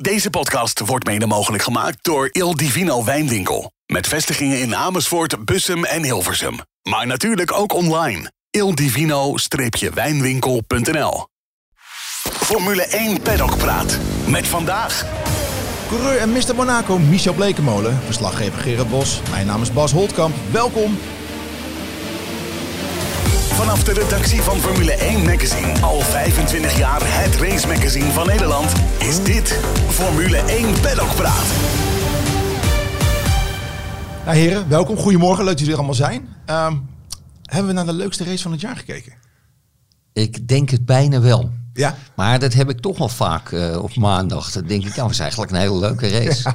Deze podcast wordt mede mogelijk gemaakt door Il Divino Wijnwinkel. Met vestigingen in Amersfoort, Bussum en Hilversum. Maar natuurlijk ook online. ildivino-wijnwinkel.nl Formule 1 Paddock Praat. Met vandaag... Coureur en Mr. Monaco, Michel Blekemolen. Verslaggever Gerard Bos. Mijn naam is Bas Holtkamp. Welkom. Vanaf de redactie van Formule 1 Magazine. Al 25 jaar het race magazine van Nederland. Is dit Formule 1 Paddock Praat. Ja, heren, welkom. Goedemorgen. Leuk dat jullie er allemaal zijn. Ehm, hebben we naar de leukste race van het jaar gekeken? Ik denk het bijna wel. Ja. Maar dat heb ik toch wel vaak eh, op maandag. Dan denk ik, nou, dat is eigenlijk een hele leuke race.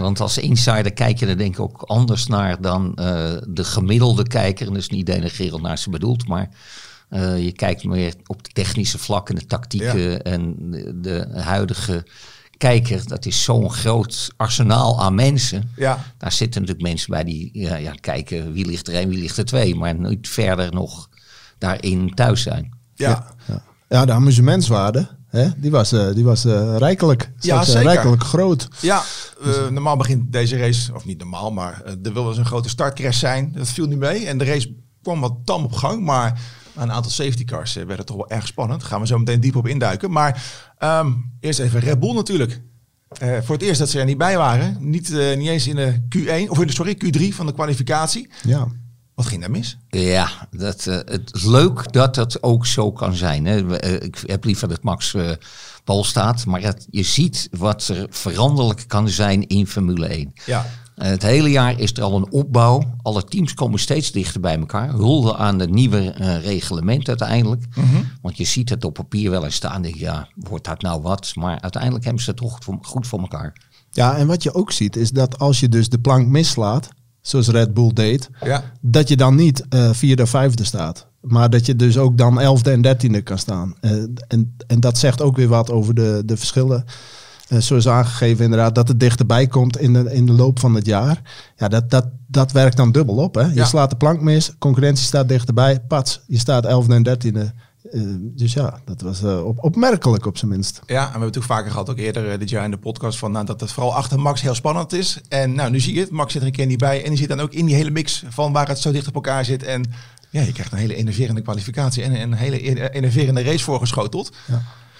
Want als insider kijk je er denk ik ook anders naar dan eh, de gemiddelde kijker. En dus niet denigrerend naar ze bedoeld, maar eh, je kijkt meer op de technische vlakken, de tactieken en de, de huidige kijker. Dat is zo'n groot arsenaal aan mensen. Ja. Daar zitten natuurlijk mensen bij die ja, ja, kijken wie ligt er één, wie ligt er twee. Maar niet verder nog daarin thuis zijn. Ja. Ja, de amusementswaarde, hè, die was, eh, die was eh, rijkelijk. Ja, eh, zeker. rijkelijk groot. Ja, normaal begint deze race, of niet normaal, maar er wil wel eens een grote startcrash zijn. Dat viel niet mee. En de race kwam wat tam op gang, maar een aantal safety cars werden toch wel erg spannend. Daar gaan we zo meteen diep op induiken. Maar ehm, eerst even Red Bull natuurlijk. Voor het eerst dat ze er niet bij waren. Niet, niet eens in de Q1, of in de, sorry, Q3 van de kwalificatie. Ja. Wat ging daar mis? Ja, dat, eh, het leuk dat dat ook zo kan zijn. Hè. Eh, ik heb liever dat Max eh bal staat, maar je ziet wat er veranderlijk kan zijn in Formule 1. Ja, het hele jaar is er al een opbouw. Alle teams komen steeds dichter bij elkaar. Hulde aan de nieuwe eh, reglement uiteindelijk. Want je ziet het op papier wel eens staan. Denk ja, wordt dat nou wat? Maar uiteindelijk hebben ze het toch goed voor, goed voor elkaar. ja, en wat je ook ziet is dat als je dus de plank mislaat, zoals Red Bull deed, ja. dat je dan niet eh, vierde of vijfde staat. Maar dat je dus ook dan elfde en dertiende kan staan. Eh, en, en dat zegt ook weer wat over de, de verschillen. Eh, zoals aangegeven inderdaad, dat het dichterbij komt in de, in de loop van het jaar. Ja, dat, dat, dat werkt dan dubbel op. Hè? Je Ja. slaat de plank mis, concurrentie staat dichterbij. Pats, je staat elfde en dertiende. Eh, dus ja, dat was eh, op, opmerkelijk op zijn minst. Ja, en we hebben het ook vaker gehad, ook eerder eh, dit jaar in de podcast, van, nou, dat het vooral achter Max heel spannend is. En nou, nu zie je het, Max zit er een keer niet bij. En die zit dan ook in die hele mix van waar het zo dicht op elkaar zit. En ja, je krijgt een hele enerverende kwalificatie en een hele e- enerverende race voorgeschoteld.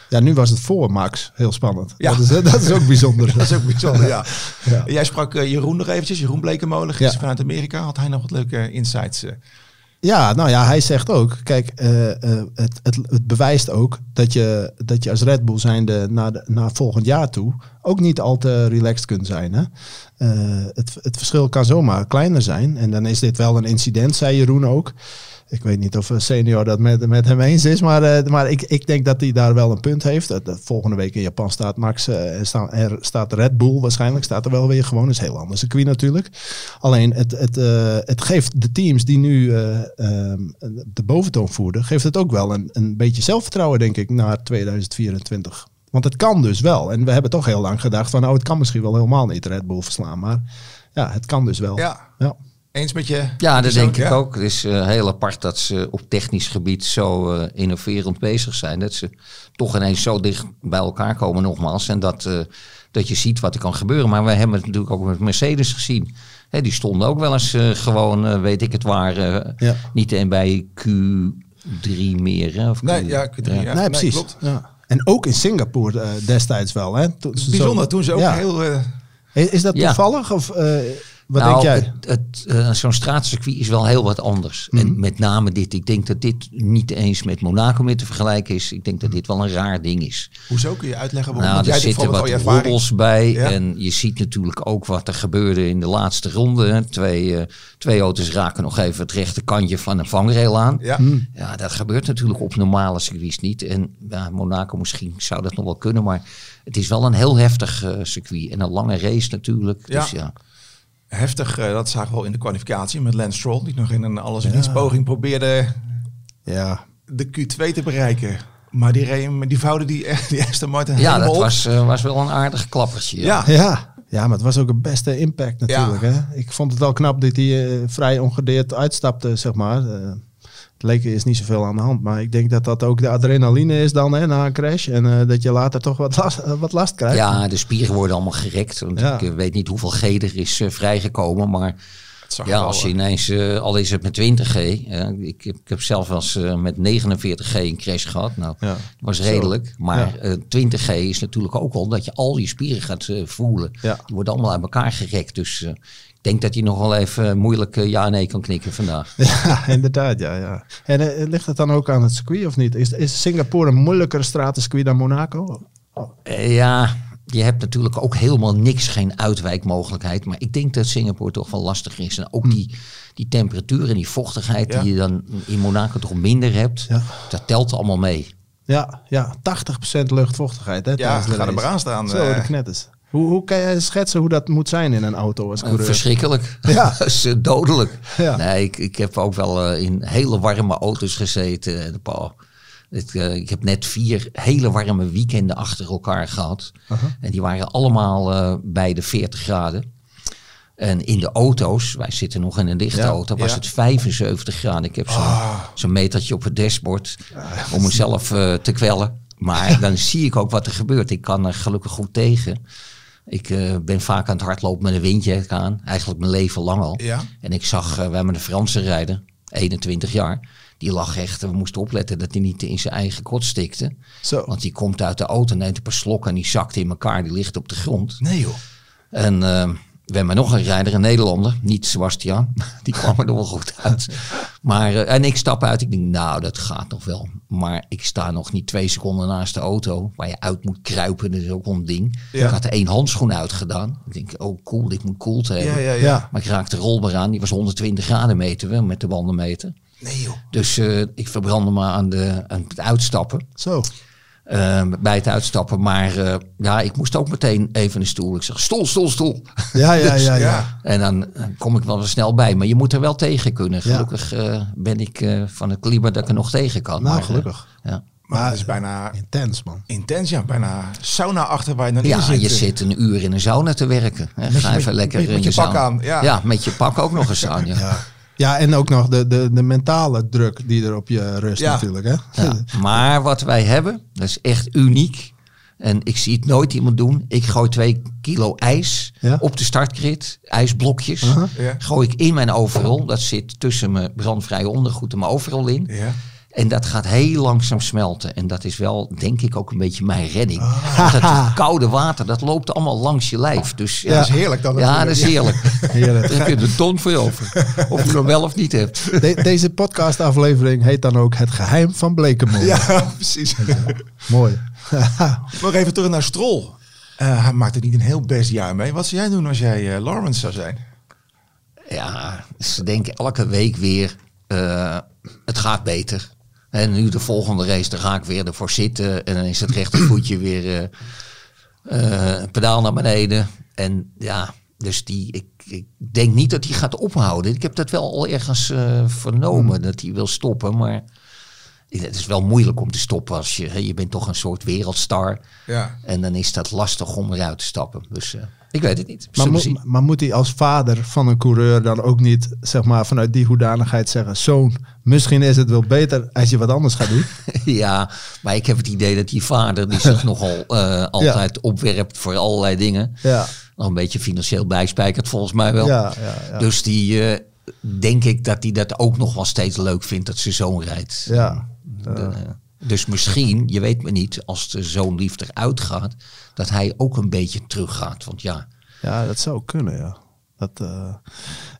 Ja, nu was het voor Max heel spannend. Ja. Dat, is, dat is ook bijzonder. Dat is ook bijzonder, ja. Ja. Jij sprak eh, Jeroen nog eventjes, Jeroen Blekemolen, gisteren Ja. vanuit Amerika. Had hij nog wat leuke insights? Ja, nou ja, hij zegt ook, kijk, eh, eh, het, het, het bewijst ook dat je, dat je als Red Bull zijnde naar, de, naar volgend jaar toe ook niet al te relaxed kunt zijn. Hè? Eh, het, het verschil kan zomaar kleiner zijn. En dan is dit wel een incident, zei Jeroen ook. Ik weet niet of eh, senior dat met, met hem eens is, maar, eh, maar ik, ik denk dat hij daar wel een punt heeft. Dat, dat volgende week in Japan staat Max, eh, er, staat, er staat Red Bull waarschijnlijk, staat er wel weer gewoon. Dat is heel ander circuit natuurlijk. Alleen het, het, eh, het geeft de teams die nu eh, ehm, de boventoon voerden, geeft het ook wel een, een beetje zelfvertrouwen, denk ik, naar 2024. Want het kan dus wel. En we hebben toch heel lang gedacht van, nou, het kan misschien wel helemaal niet Red Bull verslaan. Maar ja, het kan dus wel. Ja, Ja. Eens met je? Ja, dat denk ik ja? ook. Het is eh, heel apart dat ze op technisch gebied zo eh, innoverend bezig zijn. Dat ze toch ineens zo dicht bij elkaar komen nogmaals. En dat, eh, dat je ziet wat er kan gebeuren. Maar we hebben het natuurlijk ook met Mercedes gezien. Hè, die stonden ook wel eens eh, gewoon, eh, weet ik het waar, eh, Ja. niet en bij Q3 meer. Hè, of Nee, Q- ja, Q3, ja. nee, precies. klopt. Ja. En ook in Singapore destijds wel. Hè? Toen ze zo- Bijzonder, toen ze ook Ja. heel... eh, Is dat Ja. toevallig? Of eh, wat nou, denk jij? het- het, eh, Zo'n straatcircuit is wel heel wat anders. Mhm. En met name dit. Ik denk dat dit niet eens met Monaco meer te vergelijken is. Ik denk dat dit wel een raar ding is. hoezo kun je uitleggen waarom? Nou, er jij dit zitten wat al je ervaring. roddels bij. Ja. En je ziet natuurlijk ook wat er gebeurde in de laatste ronde. hè. Twee, eh, twee auto's raken nog even het rechterkantje van een vangrail aan. Ja. Ja, dat gebeurt natuurlijk op normale circuits niet. En ja, Monaco misschien zou dat nog wel kunnen. Maar het is wel een heel heftig eh, circuit. En een lange race natuurlijk. Ja. Dus ja. Heftig, eh, dat zagen we al in de kwalificatie met Lance Stroll. Die nog in een alles niets poging probeerde Ja. de Q2 te bereiken. Maar die, die vouwde die, die Aston Martin Ja, helemaal dat op. was, eh, was wel een aardig klappertje. Ja, Ja. ja, maar het was ook een beste impact natuurlijk. Ja. Hè? Ik vond het wel knap dat hij eh, vrij ongedeerd uitstapte, zeg maar. Het leek is niet zoveel aan de hand. Maar ik denk dat dat ook de adrenaline is dan hè, na een crash. En eh, dat je later toch wat last, eh, wat last krijgt. Ja, de spieren worden allemaal gerekt. Want Ja. ik eh, weet niet hoeveel G er is vrijgekomen. Maar Het zag ja, als je ineens, eh, al is het met 20G. eh, ik, heb, ik heb zelf wel eens eh, met 49G een crash gehad. Nou, Ja. dat was redelijk. Maar Ja. eh, 20G is natuurlijk ook al dat je al je spieren gaat voelen. Ja. Die worden allemaal uit elkaar gerekt. Dus ik denk dat je nog wel even moeilijk ja en nee kan knikken vandaag. Ja, inderdaad, ja. ja. En ligt het dan ook aan het circuit of niet? Is, is Singapore een moeilijkere stratencircuit dan Monaco? Ja, je hebt natuurlijk ook helemaal niks, geen uitwijkmogelijkheid. Maar ik denk dat Singapore toch wel lastig is. En ook die, die temperatuur en die vochtigheid Ja. die je dan in Monaco toch minder hebt. Ja. Dat telt allemaal mee. Ja, ja 80% luchtvochtigheid. Hè, Ja, ga er maar aan staan. Zo, eh. de knetters. Hoe, hoe kan je schetsen hoe dat moet zijn in een auto als Eh, coureur? verschrikkelijk. Ja. eh, dodelijk. Ja. Nee, ik, ik heb ook wel in hele warme auto's gezeten. En, pa, het, eh, ik heb net vier hele warme weekenden achter elkaar gehad. En die waren allemaal eh, bij de 40 graden. En in de auto's, wij zitten nog in een lichte Ja, auto, was ja. het 75 graden. Ik heb zo'n zo'n metertje op het dashboard om mezelf eh, te kwellen. Maar dan zie ik ook wat er gebeurt. Ik kan er gelukkig goed tegen. Ik ben vaak aan het hardlopen met een windjack aan. Eigenlijk mijn leven lang al. Ja. En ik zag, we hebben een Franse rijder, 21 jaar. Die lag echt, we moesten opletten dat hij niet in zijn eigen kot stikte. Zo. Want die komt uit de auto, neemt een paar slokken en die zakt in elkaar. Die ligt op de grond. Nee joh. En eh, we hebben nog een rijder, een Nederlander, niet Sebastian. Die kwam er nog wel goed uit. Maar, eh, en ik stap uit, ik denk, nou, dat gaat nog wel. Maar ik sta nog niet twee seconden naast de auto, waar je uit moet kruipen. Dat is ook een ding. Ja. Ik had er één handschoen uitgedaan. Ik denk, oh cool, dit moet koelte hebben. Ja, ja. Maar ik raakte de rolbaar aan, die was 120 graden meten we met de bandenmeter. Nee joh. Dus eh, ik verbrandde me aan, de, aan het uitstappen. Zo. eh, bij het uitstappen. Maar eh, ja, ik moest ook meteen even een stoel. Ik zeg, stoel, stoel, stoel. Ja, ja, Dus, ja, ja. ja. En dan kom ik wel weer snel bij. Maar je moet er wel tegen kunnen. Ja. Gelukkig eh, ben ik eh, van het kaliber dat ik er nog tegen kan. Nou, Maar, gelukkig. ja. Maar het is bijna Intens, man. intens, ja. Bijna sauna achter waar je dan in ja, zit. je zit een uur in een sauna te werken. Hè. Ga even met- lekker met- in met de je pak sauna. aan, ja. met je pak ook nog eens aan. Ja. Ja. Ja, en ook nog de, de, de mentale druk die er op je rust Ja. natuurlijk. Hè? Ja. Maar wat wij hebben, dat is echt uniek. En ik zie het nooit iemand doen. Ik gooi twee kilo ijs Ja. op de startkrit. Ijsblokjes. Gooi ik in mijn overal. Dat zit tussen mijn brandvrije ondergoed en mijn overal in. Ja. En dat gaat heel langzaam smelten. En dat is wel, denk ik, ook een beetje mijn redding. Ah. Dat koude water, dat loopt allemaal langs je lijf. Dus ja, Dat is heerlijk dan. Ja, dat is heerlijk. Heerlijk. Daar heb je een ton voor je over. Of je hem wel of niet hebt. De- deze podcastaflevering heet dan ook Het Geheim van Blekemolen. Ja, precies. Mooi. Nog even terug naar Strol. Eh, hij maakt er niet een heel best jaar mee. Wat zou jij doen als jij eh, Lawrence zou zijn? Ja, ze denken elke week weer, eh, het gaat beter. En nu de volgende race, daar ga ik weer ervoor zitten. En dan is het rechtervoetje weer eh, pedaal naar beneden. En ja, dus die, ik, ik denk niet dat hij gaat ophouden. Ik heb dat wel al ergens eh, vernomen, dat hij wil stoppen. Maar het is wel moeilijk om te stoppen als je, je bent toch een soort wereldstar. Ja. En dan is dat lastig om eruit te stappen. Dus eh, ik weet het niet. Maar, mo- moet hij als vader van een coureur dan ook niet, zeg maar, vanuit die hoedanigheid zeggen: Zoon, misschien is het wel beter als je wat anders gaat doen? Ja, maar ik heb het idee dat die vader die zich nogal eh, altijd opwerpt voor allerlei dingen. Ja, Nog een beetje financieel bijspijkert volgens mij wel. ja, ja. ja. Dus die eh, denk ik dat hij dat ook nog wel steeds leuk vindt dat zijn zoon rijdt. ja. De- eh, dus misschien, je weet me niet, als de zoon lief eruit gaat, dat hij ook een beetje teruggaat. Want ja, ja, dat zou kunnen, ja. Dat, eh,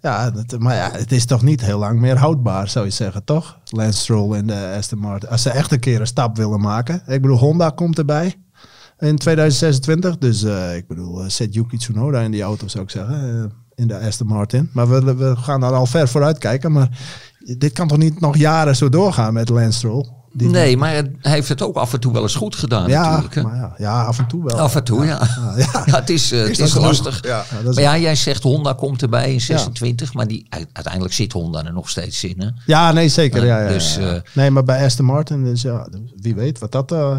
ja, dat, maar ja, het is toch niet heel lang meer houdbaar, zou je zeggen, toch? Lance Stroll en de Aston Martin. Als ze echt een keer een stap willen maken. Ik bedoel, Honda komt erbij in 2026. Dus eh, ik bedoel, eh, zet Yuki Tsunoda in die auto, zou ik zeggen. in de Aston Martin. Maar we, we gaan daar al ver vooruit kijken. Maar dit kan toch niet nog jaren zo doorgaan met Lance Stroll? Nee, maar hij heeft het ook af en toe wel eens goed gedaan ja, natuurlijk. maar ja, ja, af en toe wel. Af en toe, ja. ja. Ja, het is, eh, het is lastig. Ja. Is- Maar ja, jij zegt Honda komt erbij in 26, maar die, uiteindelijk zit Honda er nog steeds in. Hè? Ja, nee, zeker. Ja, ja, Dus, ja, ja. eh, nee, maar bij Aston Martin, dus ja, wie weet wat dat. eh,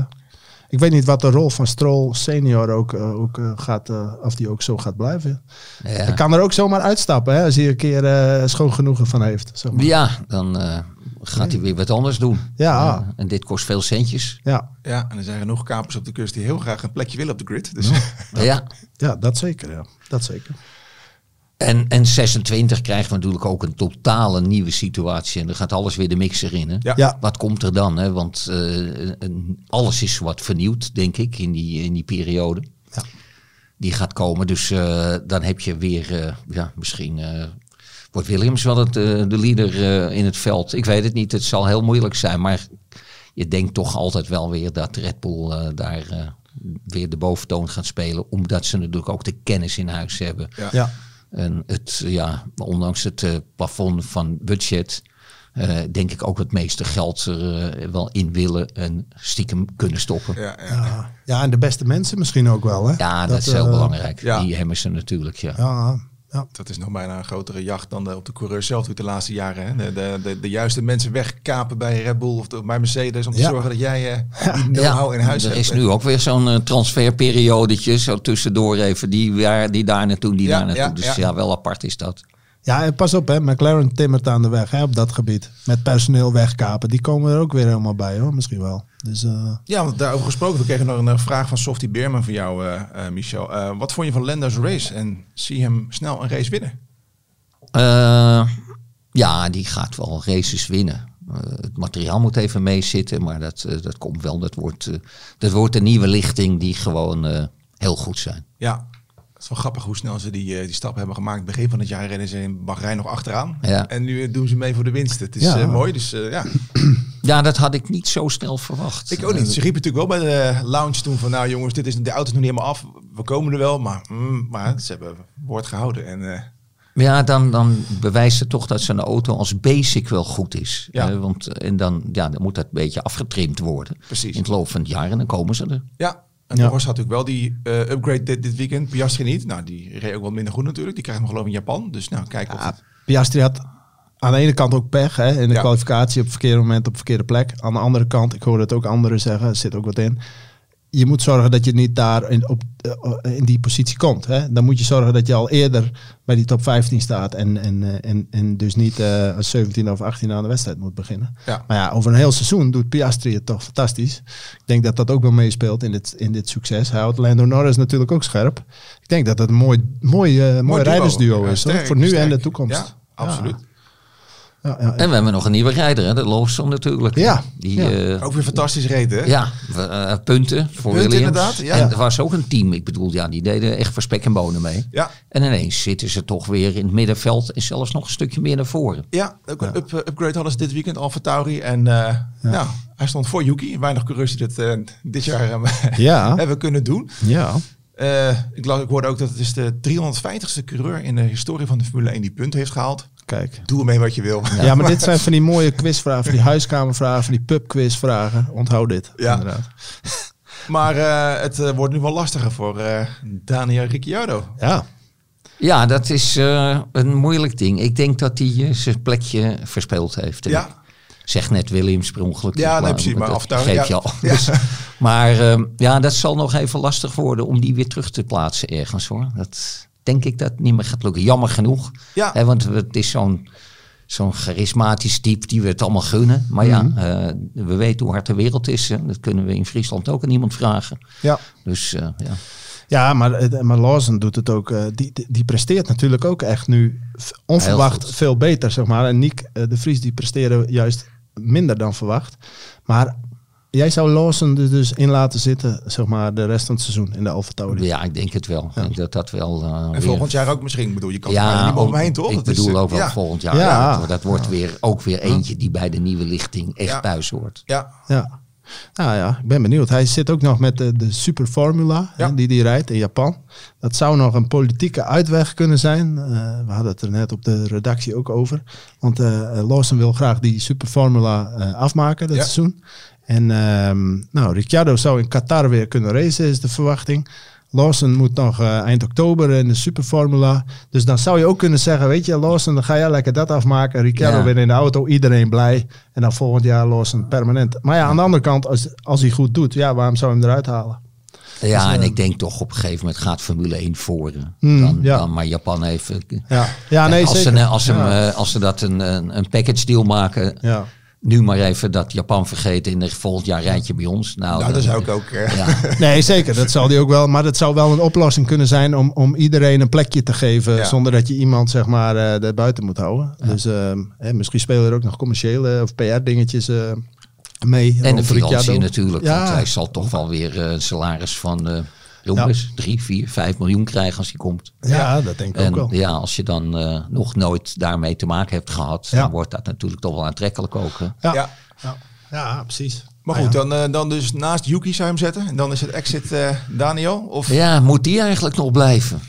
ik weet niet wat de rol van Stroll senior ook, eh, ook eh, gaat, eh, of die ook zo gaat blijven. Ja. Hij kan er ook zomaar uitstappen, hè, als hij een keer eh, schoon genoegen van heeft. Zeg maar. Ja, dan gaat hij weer wat anders doen. Ja. Eh, en dit kost veel centjes. Ja, Ja, en er zijn genoeg kapers op de kust die heel graag een plekje willen op de grid. Dus Ja. ja, dat zeker. Ja. Dat zeker. En, en 26 krijgen we natuurlijk ook een totale nieuwe situatie. En dan gaat alles weer de mixer in. Hè? Ja. Ja. Wat komt er dan? Hè? Want eh, een- alles is wat vernieuwd, denk ik, in die, in die periode. Ja. Die gaat komen. Dus eh, dan heb je weer, eh, ja, misschien eh, wordt Williams wel het, eh, de leader eh, in het veld. Ik weet het niet. Het zal heel moeilijk zijn. Maar je denkt toch altijd wel weer dat Red Bull eh, daar eh, weer de boventoon gaat spelen. Omdat ze natuurlijk ook de kennis in huis hebben. Ja. Ja. En het, ja, ondanks het eh, plafond van budget, eh, denk ik ook het meeste geld er wel in willen en stiekem kunnen stoppen. Ja, ja, ja. Ja. ja, en de beste mensen misschien ook wel. Hè? dat, is heel belangrijk. ja. Die hebben ze natuurlijk, ja. Ja. Dat is nog bijna een grotere jacht dan de, op de coureur zelf doet de laatste jaren. Hè? De, de, de, de juiste mensen wegkapen bij Red Bull of de- bij Mercedes om te Ja. zorgen dat jij eh, die know-how in huis er hebt. is nu ook weer zo'n eh, transferperiodetje, zo tussendoor even, die, waar, die daar naartoe, die Ja, daar naartoe. dus ja. wel apart is dat. Ja, en pas op, hè. McLaren timmert aan de weg hè, op dat gebied. Met personeel wegkapen. Die komen er ook weer helemaal bij, hoor. Misschien wel. Dus eh, Ja, want daarover gesproken, we kregen nog een eh, vraag van Softie Beerman voor jou, eh, eh, Michel. Eh, wat vond je van Lendo's race en zie je hem snel een race winnen? Eh, ja, die gaat wel races winnen. Eh, het materiaal moet even meezitten, maar dat, eh, dat komt wel. Dat wordt, eh, dat wordt een nieuwe lichting die gewoon eh, heel goed zijn. Ja, is wel grappig hoe snel ze die, eh, die stap hebben gemaakt. Begin van het jaar rennen ze in Bahrein nog achteraan. Ja. En nu eh, doen ze mee voor de winst. Het is Ja. eh, mooi, dus ja. Ja, dat had ik niet zo snel verwacht. Ik ook niet. Ze riepen natuurlijk wel bij de lounge toen van... nou jongens, dit is, de auto is nog niet helemaal af. We komen er wel, maar, mm, maar ze hebben woord gehouden. En Ja, dan, dan bewijst het toch dat zo'n auto als basic wel goed is. Ja. Eh, want, en dan, ja, dan moet dat een beetje afgetrimd worden. Precies. In het loop van het jaar en dan komen ze er. ja, en Ja. Norris had natuurlijk wel die eh, upgrade dit, dit weekend. Piastri niet. Nou, die reed ook wel minder goed natuurlijk. Die krijgt hem geloof ik in Japan. Dus nou, kijk of het- Piastri had aan de ene kant ook pech. Hè, in de Ja. kwalificatie op het verkeerde moment op de verkeerde plek. Aan de andere kant, ik hoorde het ook anderen zeggen, er zit ook wat in. Je moet zorgen dat je niet daar in, op, eh, in die positie komt. Hè. Dan moet je zorgen dat je al eerder bij die top 15 staat. En, en, eh, en, en dus niet eh, als 17 of 18 aan de wedstrijd moet beginnen. Ja. Maar ja, over een heel seizoen doet Piastri het toch fantastisch. Ik denk dat dat ook wel meespeelt in dit, in dit succes. Hij houdt Lando Norris natuurlijk ook scherp. Ik denk dat dat een mooi, mooi, mooi, duo. rijdersduo Ja, is. hoor, voor nu en de toekomst. Ja, absoluut. Ja, ja, En we hebben nog een nieuwe rijder, hè? de Lawson natuurlijk. Ja, Die, ja. eh, Ook weer fantastisch reden, hè? ja, we- eh, punten voor Punten Williams. inderdaad, ja. En er was ook een team, ik bedoel, ja, die deden echt voor spek en bonen mee. Ja, En ineens zitten ze toch weer in het middenveld en zelfs nog een stukje meer naar voren. ja ook een up- upgrade hadden ze dit weekend, Alfa Tauri. En eh, nou, hij stond voor Yuki. Weinig coureurs die dit eh, dit jaar eh, Ja. hebben kunnen doen. ja. Eh, ik, las, ik hoorde ook dat het is de 350ste coureur in de historie van de Formule 1 die punten heeft gehaald. Kijk. Doe ermee wat je wil. Ja, maar dit zijn van die mooie quizvragen, van die huiskamervragen, van die pubquizvragen. Onthoud dit. Ja. Inderdaad. Maar eh, het eh, wordt nu wel lastiger voor eh, Daniel Ricciardo. Ja. Ja, dat is eh, een moeilijk ding. Ik denk dat hij zijn plekje verspeeld heeft. Ja. Zeg net Williams per ongeluk. Ja, nee, maar precies, maar dat aftuigen, geef ja. je al. Ja. Dus, maar ehm, ja, dat zal nog even lastig worden om die weer terug te plaatsen ergens hoor. Dat denk ik dat het niet meer gaat lukken. Jammer genoeg. Ja. Hè, want het is zo'n zo'n charismatisch type die we het allemaal gunnen. Maar ja, Mhm. eh, we weten hoe hard de wereld is. Hè. Dat kunnen we in Friesland ook aan iemand vragen. Ja. Dus eh, ja. Ja, maar, eh, maar Lawson doet het ook. die, die, presteert natuurlijk ook echt nu onverwacht veel beter, zeg maar. En Nick de Vries, die presteren juist minder dan verwacht. Maar jij zou Lawson er dus in laten zitten, zeg maar, de rest van het seizoen in de Alfa ja, ik denk het wel. Ik denk dat dat wel... eh, En weer- volgend jaar ook misschien. Ik bedoel, je kan er bijna niet meer omheen, toch? Ik Dat is, bedoel eh, ook wel ja. volgend jaar. Ja. Ja. dat, wordt weer, ook weer eentje die bij de nieuwe lichting echt Ja. thuis hoort. Ja, Ja. Nou ja, ik ben benieuwd. Hij zit ook nog met de, de Super Formula Ja. hè, die hij rijdt in Japan. Dat zou nog een politieke uitweg kunnen zijn. Eh, we hadden het er net op de redactie ook over. Want eh Lawson wil graag die Super Formula eh, afmaken dat Ja. seizoen. En ehm, nou, Ricciardo zou in Qatar weer kunnen racen, is de verwachting. Lawson moet nog eh, eind oktober in de Super Formula. Dus dan zou je ook kunnen zeggen, weet je, Lawson, dan ga jij lekker dat afmaken. Ricciardo Ja. weer in de auto, iedereen blij. En dan volgend jaar Lawson permanent. Maar ja, aan de andere kant, als, als hij goed doet, ja, waarom zou je hem eruit halen? Ja, en ik denk toch op een gegeven moment gaat Formule 1 voor. eh, Hmm, dan, ja. dan maar Japan even. Ja, ja nee, als, zeker. Ze, als, ze, ja. hem, eh, als ze dat een, een, een package deal maken, ja. Nu maar even dat Japan vergeten. In de volgend jaar rijd je bij ons. Nou, Nou, dat zou ik ook... eh, Ja, Nee, zeker. Dat zal die ook wel. Maar dat zou wel een oplossing kunnen zijn om, om iedereen een plekje te geven. Ja. Zonder dat je iemand zeg maar uh, er buiten moet houden. Dus ehm, hè, misschien spelen er ook nog commerciële of PR-dingetjes eh, mee. en de financiën natuurlijk. Ja. Want hij zal toch wel weer een salaris van eh jongens, drie, vier, vijf miljoen krijgen als hij komt. Ja, dat denk ik ook En wel. ja, als je dan eh, nog nooit daarmee te maken hebt gehad, Ja. dan wordt dat natuurlijk toch wel aantrekkelijk ook. hè. Ja, ja. ja. ja precies. Maar goed, dan, eh, dan dus naast Yuki zou je hem zetten. En dan is het exit eh, Daniel. Of Ja, moet die eigenlijk nog blijven?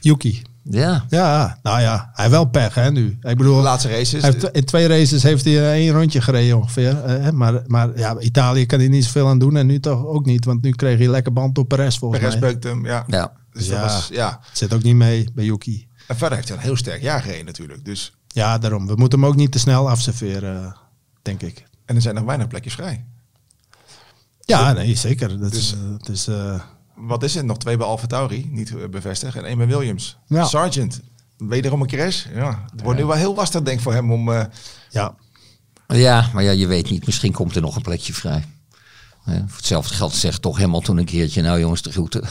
Yuki. Ja, Ja, nou ja, hij heeft wel pech hè nu. Ik bedoel, de laatste races. hij heeft, in twee races heeft hij eh, één rondje gereden ongeveer. eh, maar, maar ja, Italië kan hij niet zoveel aan doen en nu toch ook niet. Want nu kreeg hij lekker band op Perez volgens Perez mij. beukt hem, ja. ja. Dus Ja. dat was, ja. Het zit ook niet mee bij Yuki. En verder heeft hij een heel sterk jaar gereden natuurlijk. Dus, Ja, daarom. We moeten hem ook niet te snel afserveren, eh, denk ik. en er zijn nog weinig plekjes vrij. Ja, nee, zeker. Dat Dus- is, eh, het is, eh, Wat is het? Nog twee bij Alfa Tauri, niet eh, bevestigd. En één bij Williams. Ja. Sargent, wederom een crash. Ja, het wordt nu wel heel lastig denk ik voor hem om... eh, ja. ja, maar ja, je weet niet. Misschien komt er nog een plekje vrij. Voor hetzelfde geld zegt toch Hamilton een keertje, nou jongens, de groeten.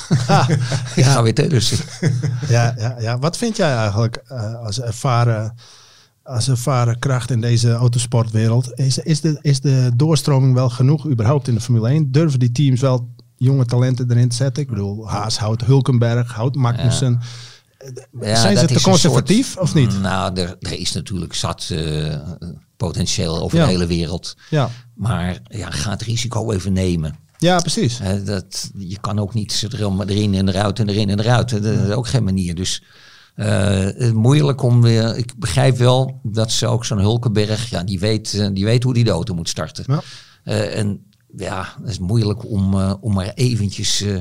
Ik ga weer tennissen. Ja, ja, ja. Wat vind jij eigenlijk eh, als, ervaren, als ervaren kracht in deze autosportwereld? Is, is, de, is de doorstroming wel genoeg überhaupt in de Formule 1? Durven die teams wel jonge talenten erin te zetten? Ik bedoel, Haas houdt Hulkenberg, houdt Magnussen. Ja, Zijn ze te conservatief soort- of niet? Nou, er, er is natuurlijk zat eh, potentieel over Ja. de hele wereld. Ja, Maar ja, ga het risico even nemen. ja precies. Dat, je kan ook niet erin en eruit en erin en eruit. Dat is ook geen manier. Dus eh, moeilijk om weer. Ik begrijp wel dat ze ook zo'n Hulkenberg, ja, die weet, eh, die weet hoe die de auto moet starten. Ja. En ja, het is moeilijk om, eh, om maar eventjes eh,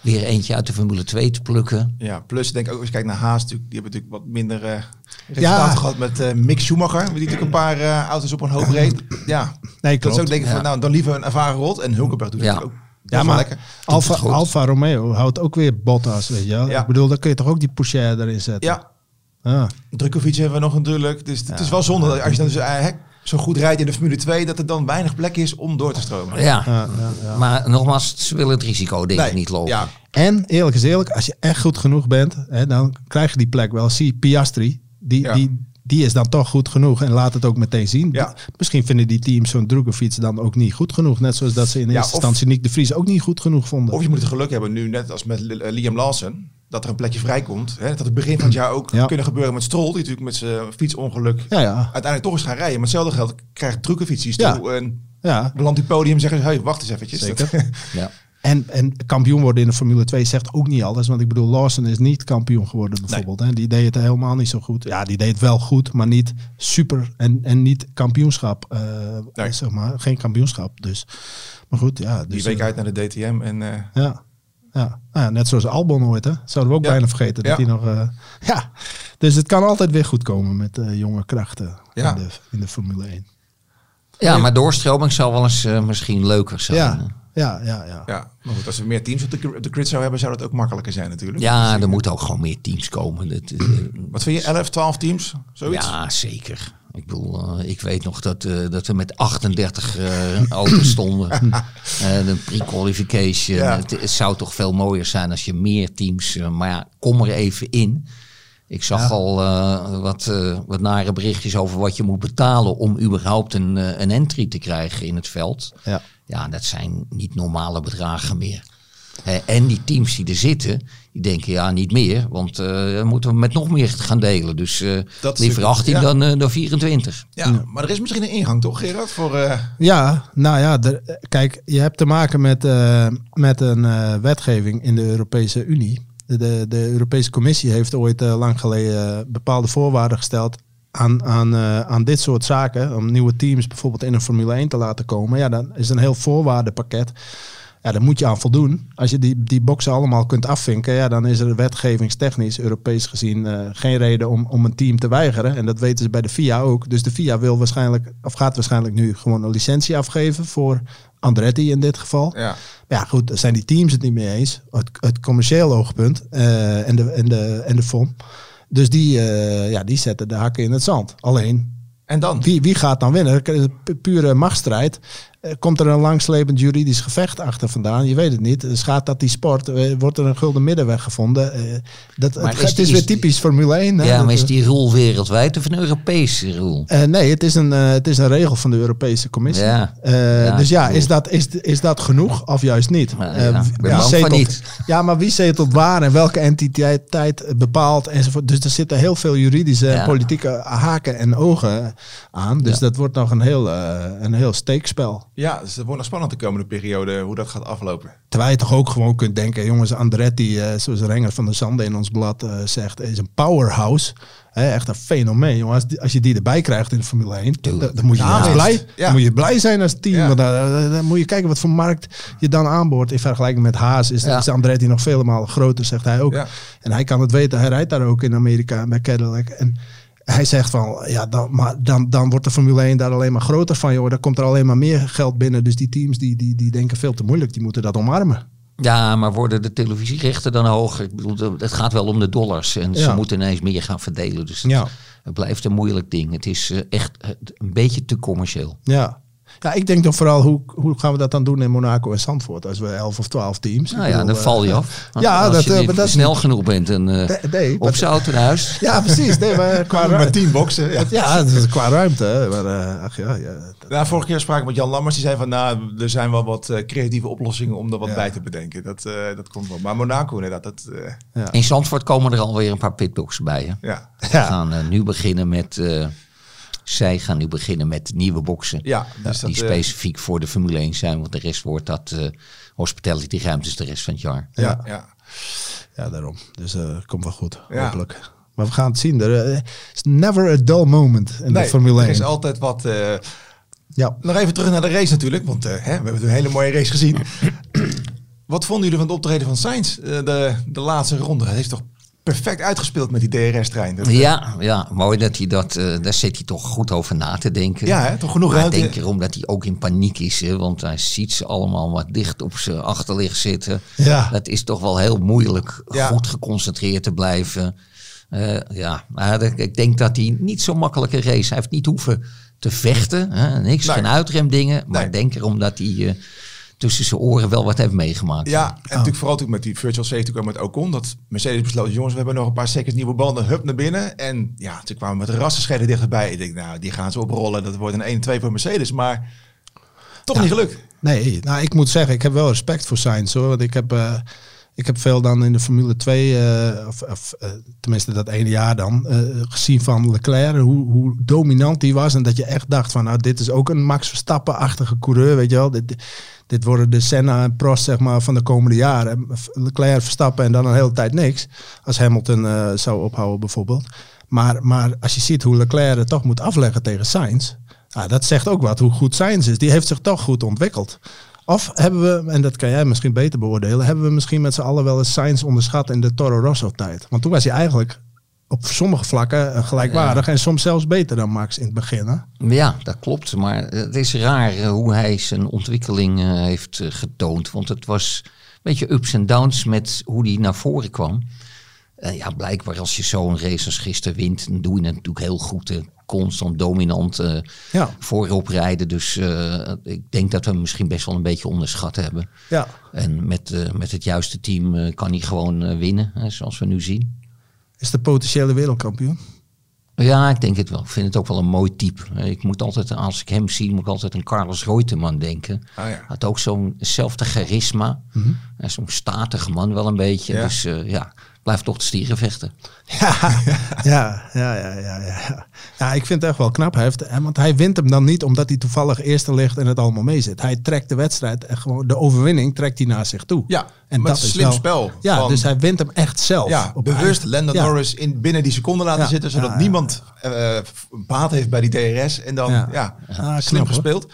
weer eentje uit de Formule 2 te plukken. ja, plus denk ik ook als je kijkt naar Haas, natuurlijk, die hebben natuurlijk wat minder eh resultaten gehad met eh, Mick Schumacher. Die natuurlijk een paar eh, auto's op een hoop reed. Ja, Nee, dat klopt. is ook denk ik van, Ja. nou, dan liever een ervaren rot. En Hulkenberg doet Ja. het ook. Ja, Ja, maar lekker. Alfa. Alfa Romeo houdt ook weer Bottas, weet je wel. Ja. Ik bedoel, dan kun je toch ook die Porsche erin zetten? Ja, Ah. Drukovic hebben we nog natuurlijk. Dus het is wel zonde dat als je dan dus, hè, zo goed rijdt in de Formule 2, dat er dan weinig plek is om door te stromen. Ja, Ja, ja, ja. maar nogmaals, ze willen het risico denk ik niet lopen. Ja, En eerlijk is eerlijk, als je echt goed genoeg bent, hè, dan krijg je die plek wel. Zie Piastri, die, Ja. die, die is dan toch goed genoeg en laat het ook meteen zien. Ja. Misschien vinden die teams zo'n Drukovic dan ook niet goed genoeg. Net zoals dat ze in Ja, eerste of- instantie Nick de Vries ook niet goed genoeg vonden. Of je moet het geluk hebben nu, net als met eh, Liam Lawson, dat er een plekje vrijkomt. Hè, dat het begin van het jaar ook Ja. kunnen gebeuren met Stroll, die natuurlijk met zijn fietsongeluk ja, ja, uiteindelijk toch eens gaan rijden. Maar hetzelfde geld krijgt die Ja. toe en ja. belandt die podium en zeggen ze, hey, wacht eens eventjes. Zeker. Dat- Ja. En, en kampioen worden in de Formule 2 zegt ook niet alles. Want ik bedoel, Lawson is niet kampioen geworden bijvoorbeeld. Hè? Die deed het helemaal niet zo goed. Ja, die deed het wel goed, maar niet super. En, en niet kampioenschap. eh, Nee. Zeg maar, geen kampioenschap. Dus, maar goed, ja. die Dus, week eh, uit naar de DTM en eh, Ja. Ja. Nou ja, net zoals Albon ooit, hè? Zouden we ook Ja. bijna vergeten dat Ja. hij nog... eh, ja, dus het kan altijd weer goed komen met eh, jonge krachten Ja. in, de, in de Formule 1. ja, maar doorstroming zou wel eens eh, misschien leuker zijn. Ja, ja, ja, ja. ja. Maar goed, als we meer teams op de, op de grid zouden hebben, zou dat ook makkelijker zijn natuurlijk. Ja, er moeten ook gewoon meer teams komen. Dat, Wat vind je, 11, 12 teams? Zoiets? ja, zeker. Ik bedoel, eh, ik weet nog dat, eh, dat we met 38 eh auto's stonden. De pre-qualification. Ja. Het, het zou toch veel mooier zijn als je meer teams... maar ja, kom er even in. Ik zag al wat, wat nare berichtjes over wat je moet betalen... om überhaupt een, een entry te krijgen in het veld. ja. Ja, dat zijn niet normale bedragen meer. En die teams die er zitten, die denken ja, niet meer. Want eh, dan moeten we met nog meer gaan delen. Dus eh, Dat is liever natuurlijk- 18 ja. dan, eh, dan 24. Ja, maar er is misschien een ingang toch, Gerard? Voor, eh, Ja, nou ja, er- kijk, je hebt te maken met, eh, met een eh, wetgeving in de Europese Unie. De, de, de Europese Commissie heeft ooit lang geleden bepaalde voorwaarden gesteld aan, aan, eh, aan dit soort zaken. Om nieuwe teams bijvoorbeeld in een Formule 1 te laten komen. Ja, dan is een heel voorwaardenpakket. Ja, daar moet je aan voldoen. Als je die, die boxen allemaal kunt afvinken, ja, dan is er wetgevingstechnisch, Europees gezien, eh, geen reden om, om een team te weigeren. En dat weten ze bij de FIA ook. Dus de FIA wil waarschijnlijk, of gaat waarschijnlijk nu gewoon een licentie afgeven voor Andretti in dit geval. ja. Ja, goed, daar zijn die teams het niet mee eens. Het, het commercieel oogpunt eh, en, de, en, de, en de FOM. Dus die, eh, ja, die zetten de hakken in het zand. Alleen, En dan? Wie, wie gaat dan winnen? Pu- Pure machtsstrijd. Eh, Komt er een langslepend juridisch gevecht achter vandaan? Je weet het niet. Dus gaat dat die sport? Eh, Wordt er een gulden middenweg gevonden? Eh, Dat, Maar het, is het die- is weer typisch Formule 1. hè? Ja, maar is die rule wereldwijd of een Europese eh, nee, het is, een, het is een regel van de Europese Commissie. Ja. Ja, dus ja, is dat, is, is dat genoeg of juist niet? Ja, ja, zetelt- niet. Ja, maar wie zetelt waar en welke entiteit bepaalt enzovoort. Dus er zitten heel veel juridische en politieke haken en ogen aan. Dus dat wordt nog een heel, een heel steekspel. Ja, dus het wordt nog spannend de komende periode hoe dat gaat aflopen. Terwijl je toch ook gewoon kunt denken, jongens, Andretti, eh, zoals Renger van der Zande in ons blad eh, zegt, is een powerhouse. Hè, echt een fenomeen, jongen. Als, die- als je die erbij krijgt in de Formule 1, dan, moet je Ja, blij, Ja. dan moet je blij zijn als team. Ja. Want dan, dan- dan moet je kijken wat voor markt je dan aanboort. In vergelijking met Haas is, Ja. is Andretti nog vele malen groter, zegt hij ook. Ja. En hij kan het weten, hij rijdt daar ook in Amerika bij Cadillac. En hij zegt van, ja, dan, maar dan, dan wordt de Formule 1 daar alleen maar groter van. Joh. Dan komt er alleen maar meer geld binnen. Dus die teams die, die, die denken veel te moeilijk, die moeten dat omarmen. Ja, maar worden de televisierechten dan hoger? Ik bedoel, het gaat wel om de dollars. En ze moeten ineens meer gaan verdelen. Dus het, Ja. het blijft een moeilijk ding. Het is eh, echt eh, een beetje te commercieel. Ja. Ja, ik denk dan vooral, hoe, hoe gaan we dat dan doen in Monaco en Zandvoort? Als we 11 of 12 teams. Nou ja, bedoel, dan val je eh, af. Ja, Als dat, je eh, niet maar dat- snel genoeg bent en eh Nee, nee, op maar- zijn auto naar huis. Ja, precies. Nee, maar qua, Met ruimte. tien boksen. Ja. Ja, dat is qua ruimte. hè. Maar, eh, ach ja, ja. dat- Nou, vorige keer sprak ik met Jan Lammers. Die zei van, nou, er zijn wel wat eh, creatieve oplossingen om er wat Ja. bij te bedenken. Dat, eh, dat komt wel. Maar Monaco inderdaad, dat, eh, In Zandvoort komen er alweer een paar pitboxen bij. Hè? ja. We Ja. gaan eh, nu beginnen met... eh, zij gaan nu beginnen met nieuwe boxen. Ja, dus die dat, eh, specifiek voor de Formule 1 zijn. Want de rest wordt dat eh hospitality ruimtes de rest van het jaar. ja, ja. ja, daarom. Dus eh komt wel goed, Ja. hopelijk. Maar we gaan het zien. Er eh, is never a dull moment in de Formule er 1. is altijd wat... eh, Ja. nog even terug naar de race natuurlijk. Want eh, hè, we hebben een hele mooie race gezien. wat vonden jullie van het optreden van Sainz? Eh, de, de laatste ronde. Hij heeft toch perfect uitgespeeld met die DRS-trein. Ja, ja, mooi dat hij dat, eh, daar zit hij toch goed over na te denken. Ja, hè, toch genoeg Maar ik ruimte. denk erom dat hij ook in paniek is, hè, want hij ziet ze allemaal wat dicht op zijn achterlicht zitten. Ja. Dat is toch wel heel moeilijk Ja. goed geconcentreerd te blijven. Eh, ja, maar ik denk dat hij niet zo makkelijke race, hij heeft niet hoeven te vechten, hè, niks, Nee. geen uitremdingen, maar Nee. ik denk erom dat hij eh, tussen zijn oren wel wat heeft meegemaakt. Ja, en natuurlijk vooral natuurlijk met die virtual safety kwam met Ocon. Dat Mercedes besloot, jongens, we hebben nog een paar seconds nieuwe banden. Hup naar binnen. En ja, toen kwamen we met rassenscheden dichterbij. Ik denk, nou, die gaan ze oprollen. Dat wordt een 1-2 voor Mercedes. Maar toch niet gelukt. Nee, nou ik moet zeggen, ik heb wel respect voor Sainz hoor. Want ik heb, eh, ik heb veel dan in de Formule 2, eh, of, of eh, tenminste dat ene jaar dan, eh, gezien van Leclerc. Hoe, hoe dominant die was. En dat je echt dacht van, nou dit is ook een Max Verstappen-achtige coureur, weet je wel. Dit, dit worden de Senna en Prost zeg maar, van de komende jaren. Leclerc, Verstappen en dan een hele tijd niks. Als Hamilton zou ophouden bijvoorbeeld. Maar, maar als je ziet hoe Leclerc het toch moet afleggen tegen Sainz. Nou, dat zegt ook wat hoe goed Sainz is. Die heeft zich toch goed ontwikkeld. Of hebben we, en dat kan jij misschien beter beoordelen, hebben we misschien met z'n allen wel eens Sainz onderschat in de Toro Rosso tijd. Want toen was hij eigenlijk op sommige vlakken eh, gelijkwaardig en soms zelfs beter dan Max in het begin. Hè? Ja, dat klopt. Maar het is raar eh, hoe hij zijn ontwikkeling eh, heeft getoond. Want het was een beetje ups en downs met hoe hij naar voren kwam. Ja, blijkbaar als je zo'n race als gisteren wint, dan doe je het natuurlijk heel goed. Constant dominant Ja. voorop rijden. Dus eh, ik denk dat we hem misschien best wel een beetje onderschat hebben. Ja. En met, eh, met het juiste team kan hij gewoon winnen, hè, zoals we nu zien. Is de potentiële wereldkampioen? Ja, ik denk het wel. Ik vind het ook wel een mooi type. Ik moet altijd, als ik hem zie, moet ik altijd aan Carlos Reutemann denken. Ah, ja. Had ook zo'nzelfde charisma. En Zo'n statige man wel een beetje. Ja. Dus eh, ja, blijft toch de stieren vechten. Ja, ja, ja, ja, ja, ja. Ja, ik vind het echt wel knap. Hij heeft, hè, want hij wint hem dan niet omdat hij toevallig eerste ligt en het allemaal mee zit. Hij trekt de wedstrijd en gewoon de overwinning trekt hij naar zich toe. Ja, en met dat is slim wel- spel Ja, van- dus hij wint hem echt zelf. Ja, Op bewust Landon Ja. Norris in binnen die seconde laten Ja. zitten, zodat niemand eh, baat heeft bij die DRS. En dan, ja, Ja. Ah, slim knap, hoor. gespeeld.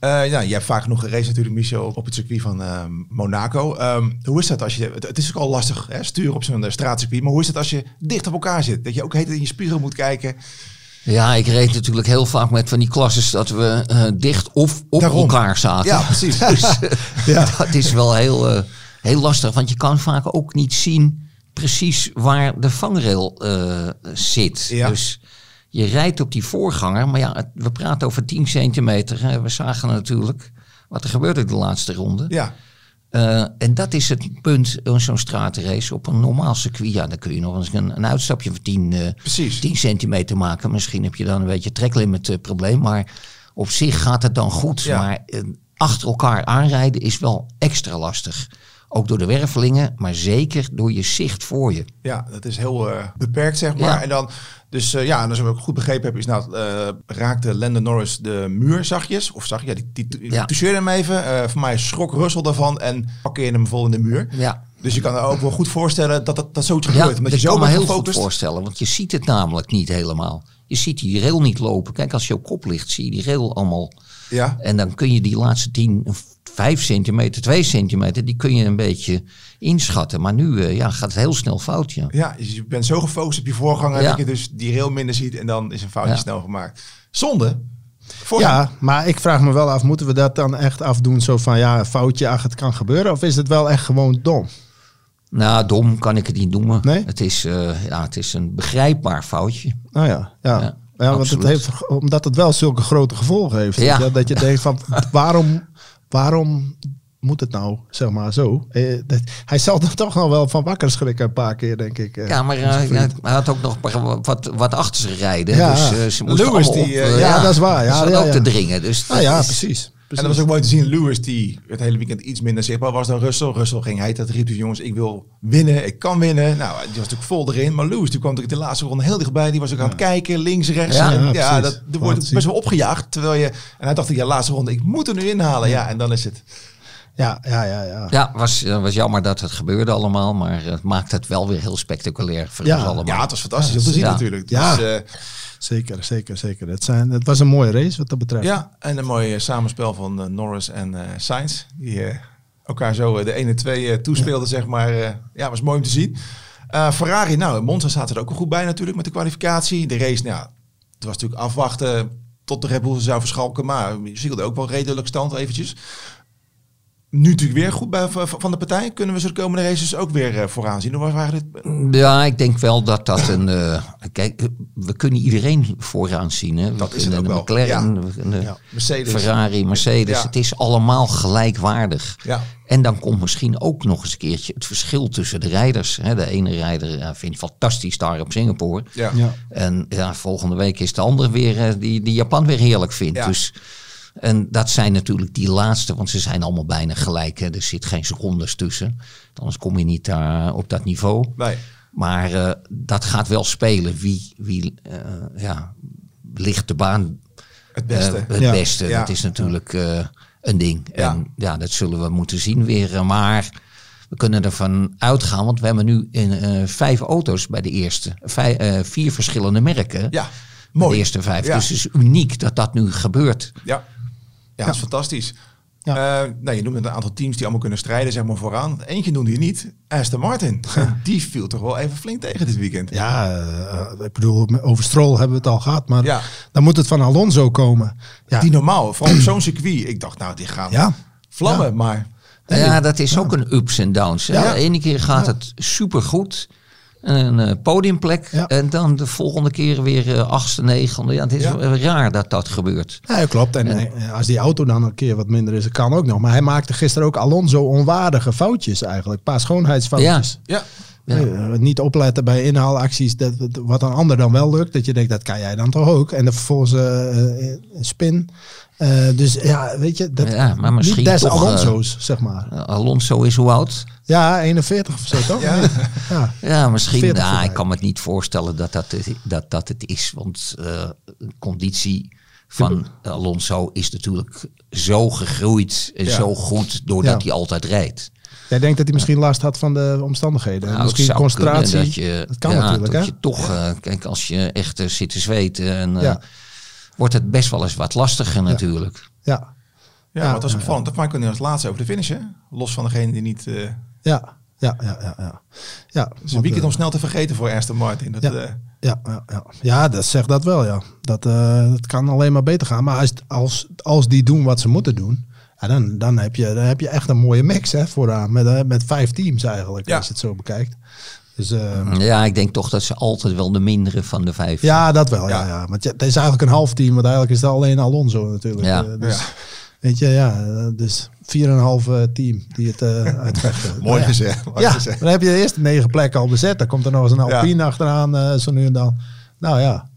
Ja. Eh, ja, je hebt vaak genoeg geraced natuurlijk, Michel, op het circuit van ehm, Monaco. Ehm, hoe is dat als je, het, het is ook al lastig, hè, sturen op zo'n eh, straatcircuit, maar hoe is het als je dicht op elkaar zit? Dat je ook heet in je spiegel moet kijken. Ja, ik reed natuurlijk heel vaak met van die klasses dat we eh, dicht of op Daarom. elkaar zaten. Ja, precies. Dus eh, Ja. dat is wel heel, eh, heel lastig, want je kan vaak ook niet zien precies waar de vangrail eh, zit. Ja. Dus je rijdt op die voorganger, maar ja, we praten over 10 centimeter. Hè. We zagen natuurlijk wat er gebeurde de laatste ronde. Ja, Eh, en dat is het punt, in zo'n straatrace op een normaal circuit. Ja, dan kun je nog eens een, een uitstapje van 10, eh, precies. 10 centimeter maken. Misschien heb je dan een beetje treklimit eh, probleem. Maar op zich gaat het dan goed. Ja. Maar eh, achter elkaar aanrijden is wel extra lastig. Ook door de wervelingen, maar zeker door je zicht voor je. Ja, dat is heel eh, beperkt, zeg maar. Ja. En dan, dus ja, en als ik ook goed begrepen heb, is nou, eh, raakte Lando Norris de muur zachtjes. Of zag je, ja, die, die, Ja. toucheerde hem even. Eh, voor mij schrok Russell daarvan en parkeerde hem vol in de muur. Ja, Dus je kan er ook wel goed voorstellen dat dat, dat zoiets ja gebeurt. Omdat dat je zo kan me heel goed voorstellen. Want je ziet het namelijk niet helemaal. Je ziet die rail niet lopen. Kijk, als je op kop ligt, zie je die rail allemaal. Ja, En dan kun je die laatste 10, 5 centimeter, 2 centimeter, die kun je een beetje inschatten. Maar nu eh, ja, gaat het heel snel fout. Ja. ja, dus je bent zo gefocust op je voorganger Ja. dat je dus die rail minder ziet en dan is een foutje Ja. snel gemaakt. Zonde. Voor Ja, maar ik vraag me wel af, moeten we dat dan echt afdoen? Zo van, ja, een foutje, ach, het kan gebeuren. Of is het wel echt gewoon dom? Nou, dom kan ik het niet noemen. Nee? Het, is, eh, ja, het is een begrijpbaar foutje. Nou ja, ja. Ja, ja, want het heeft, omdat het wel zulke grote gevolgen heeft. Ja. Dat je denkt van, waarom, waarom moet het nou, zeg maar zo? Eh, dat, hij zal er toch nog wel van wakker schrikken een paar keer, denk ik. eh, Ja, maar eh, hij had ook nog wat, wat achter zich rijden. Ja. Dus ze moesten Lewis, allemaal die, op, ja, dat is waar. Ja, ja, ook te dringen. Dus Nou ja, precies. En dat was ook mooi te zien. Lewis, die het hele weekend iets minder zichtbaar was dan Russell. Russell ging hij dat riep dus jongens, ik wil winnen, ik kan winnen. Nou, die was natuurlijk vol erin. Maar Lewis, die kwam natuurlijk de laatste ronde heel dichtbij. Die was ook aan het kijken, links, rechts. Ja, En ja, ja, dat, er wordt best wel opgejaagd. Terwijl je, en hij dacht, ja, laatste ronde, ik moet er nu inhalen. Ja, en dan is het. Ja, ja, ja. ja. Ja, was, eh, was jammer dat het gebeurde allemaal. Maar het maakt het wel weer heel spectaculair voor Ja. ons allemaal. Ja, het was fantastisch om te zien Ja. natuurlijk. Ja. Dus, eh, Zeker, zeker, zeker. Het, zijn, het was een mooie race wat dat betreft. ja, en een mooi samenspel van eh, Norris en eh Sainz. Die eh, elkaar zo de 1 en 2 eh, toespeelden, zeg maar. ja, was mooi om te zien. Ferrari, nou, Monza staat er ook wel goed bij natuurlijk met de kwalificatie. De race, nou, ja, het was natuurlijk afwachten tot de Red Bull zou verschalken. Maar je ook wel redelijk stand eventjes. Nu natuurlijk weer goed bij, van de partij. Kunnen we ze de komende races ook weer eh, vooraan zien? Hoe waren dit? Ja, ik denk wel dat dat een. eh, kijk, we kunnen iedereen vooraan zien. Hè. We Dat is het kunnen ook de wel. McLaren, Ja. we kunnen Ja. Mercedes. Ferrari, Mercedes. Ja. Het is allemaal gelijkwaardig. Ja. En dan komt misschien ook nog eens een keertje het verschil tussen de rijders. Hè. De ene rijder vindt fantastisch daar op Singapore. Ja. Ja. En ja, volgende week is de ander weer eh, die, die Japan weer heerlijk vindt. Ja. Dus, en dat zijn natuurlijk die laatste, want ze zijn allemaal bijna gelijk. Hè. Er zit geen secondes tussen. Anders kom je niet daar op dat niveau. Nee. Maar eh, dat gaat wel spelen. Wie, wie eh, ja, ligt de baan Het beste. het Ja. beste? Ja. Dat is natuurlijk een ding. Ja. En ja, dat zullen we moeten zien weer. Maar we kunnen ervan uitgaan, want we hebben nu in, vijf auto's bij de eerste. Vijf, eh, vier verschillende merken. Ja, mooi. De eerste vijf. Ja. Dus het is uniek dat dat nu gebeurt. Ja, ja, dat is fantastisch. Ja. Eh, nou, je noemt een aantal teams die allemaal kunnen strijden zeg maar, vooraan. Eentje noemde je niet, Aston Martin. Die viel toch wel even flink tegen dit weekend. Ja, eh, ik bedoel, over Stroll hebben we het al gehad, maar Ja. dan moet het van Alonso komen. Ja, Die normaal, vooral op zo'n circuit. Ik dacht, nou, die gaan Ja. vlammen. Ja. Maar Ja, dat is ook een ups en downs. De ene keer gaat het supergoed. Een eh, podiumplek. Ja. En dan de volgende keer weer eh, achtste, negende. Ja, het is Ja. raar dat dat gebeurt. Ja, klopt. En eh, als die auto dan een keer wat minder is, dat kan ook nog. Maar hij maakte gisteren ook Alonso onwaardige foutjes eigenlijk. Een paar schoonheidsfoutjes. ja, Ja. Niet opletten bij inhaalacties, dat, wat een ander dan wel lukt. Dat je denkt, dat kan jij dan toch ook. En dan vervolgens eh, spin. Eh, dus ja, weet je, dat, Ja, maar misschien niet des toch, eh, Alonso's, zeg maar. Alonso is hoe oud? Ja, 41 of zo, toch? Ja. ja. Ja, misschien. 40 Nou, ik kan me het niet voorstellen dat dat het, dat, dat het is. Want eh, de conditie van Alonso is natuurlijk zo gegroeid en Ja. zo goed doordat Ja. hij altijd rijdt. Jij denkt dat hij misschien last had van de omstandigheden. Nou, misschien concentratie. dat, je, dat kan ja, natuurlijk, dat hè? je toch, eh, kijk, als je echt zit te zweten, en, eh, Ja. Wordt het best wel eens wat lastiger natuurlijk. Ja, ja, Ja, wat was opvallend. Dat maakt niet als laatste over de finish, hè? Los van degene die niet... eh ja, ja, ja, ja. ja. ja is een weekend om snel te vergeten voor Aston Martin. Dat, Ja. eh, Ja, ja, ja. ja dat zegt dat wel, ja. Dat, eh, dat kan alleen maar beter gaan. Maar als, als, als die doen wat ze moeten doen, ja, dan, dan, heb je, dan heb je echt een mooie mix hè, vooraan. Met, met vijf teams eigenlijk, Ja. als je het zo bekijkt. Dus, eh, Ja, ik denk toch dat ze altijd wel de mindere van de vijf zijn. ja, dat wel. Ja. Ja. Ja, Want het is eigenlijk een half team, want eigenlijk is het alleen Alonso natuurlijk. Ja. Eh, dus, Ja. Weet je, ja, eh, dus 4,5 eh, team die het eh uitvechten. Mooi ja. gezegd. Ja, gezegd. dan heb je de eerste negen plekken al bezet. Dan komt er nog eens een Alpine achteraan, eh, zo nu en dan. Nou ja,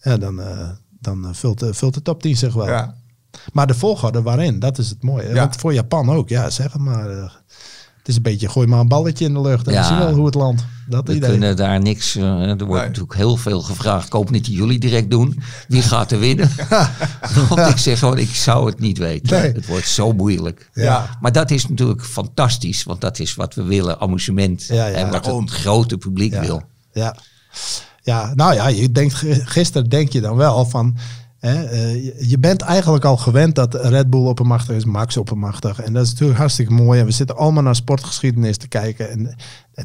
ja dan, eh, dan vult, de- vult de top 10 zich wel. Ja. Maar de volgorde waarin, dat is het mooie. Ja. Want voor Japan ook, ja, zeg het maar. Het is een beetje, gooi maar een balletje in de lucht en Ja. dan zie je wel hoe het landt. Dat We idee. kunnen daar niks. eh, er wordt Nee. natuurlijk heel veel gevraagd. Ik hoop niet dat jullie direct doen. Wie gaat er winnen? Want ik zeg gewoon, ik zou het niet weten. Nee. Het wordt zo moeilijk. Ja. Maar dat is natuurlijk fantastisch. Want dat is wat we willen. Amusement. Ja, ja. en wat het grote publiek ja. wil. Ja. ja, nou ja, je denkt, gisteren denk je dan wel van... Hè, eh, je- bent eigenlijk al gewend dat Red Bull oppermachtig is, Max oppermachtig. En dat is natuurlijk hartstikke mooi. En we zitten allemaal naar sportgeschiedenis te kijken. En, en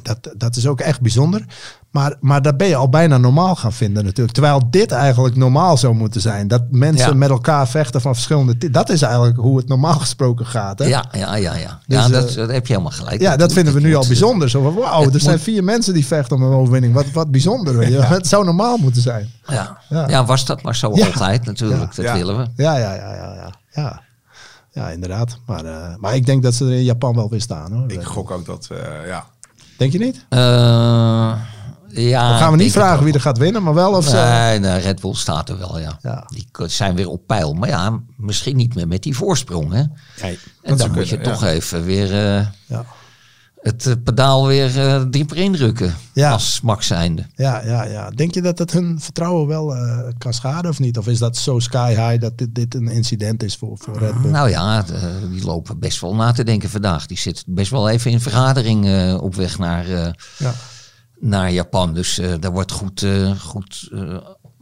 dat, dat is ook echt bijzonder. Maar, maar dat ben je al bijna normaal gaan vinden natuurlijk. Terwijl dit eigenlijk normaal zou moeten zijn. Dat mensen Ja. met elkaar vechten van verschillende... Dat is eigenlijk hoe het normaal gesproken gaat. Hè? Ja, ja, ja. ja. Dus, ja eh, dat, dat heb je helemaal gelijk. Ja, dat vinden we nu al moet- bijzonder. Zo van, wauw, er zijn vier mensen die vechten om een overwinning. Wat, wat bijzonder. Het zou normaal moeten zijn. Ja. Ja. Ja. was dat maar zo Ja. altijd natuurlijk. Dat Ja. willen we. Ja, ja, ja, ja, ja. Ja, ja inderdaad. Maar, eh, maar ik denk dat ze er in Japan wel weer staan. Hoor. Ik gok ook dat, eh, ja. Denk je niet? Eh, ja, Dan gaan we niet vragen wie er gaat winnen, maar wel of ze... Nee, nee, Red Bull staat er wel, ja. Ja. Die zijn weer op peil. Maar ja, misschien niet meer met die voorsprong, hè. Nee. En dan zou moet je toch even weer eh, Ja. Het eh, pedaal weer eh, dieper indrukken. Ja. Als Max zijnde. Ja, ja, ja. Denk je dat het hun vertrouwen wel eh, kan schaden of niet? Of is dat zo sky high dat dit, dit een incident is voor, voor Red Bull? Nou ja, de- die lopen best wel na te denken vandaag. Die zit best wel even in vergadering op weg naar, Ja. naar Japan. Dus daar wordt goed, goed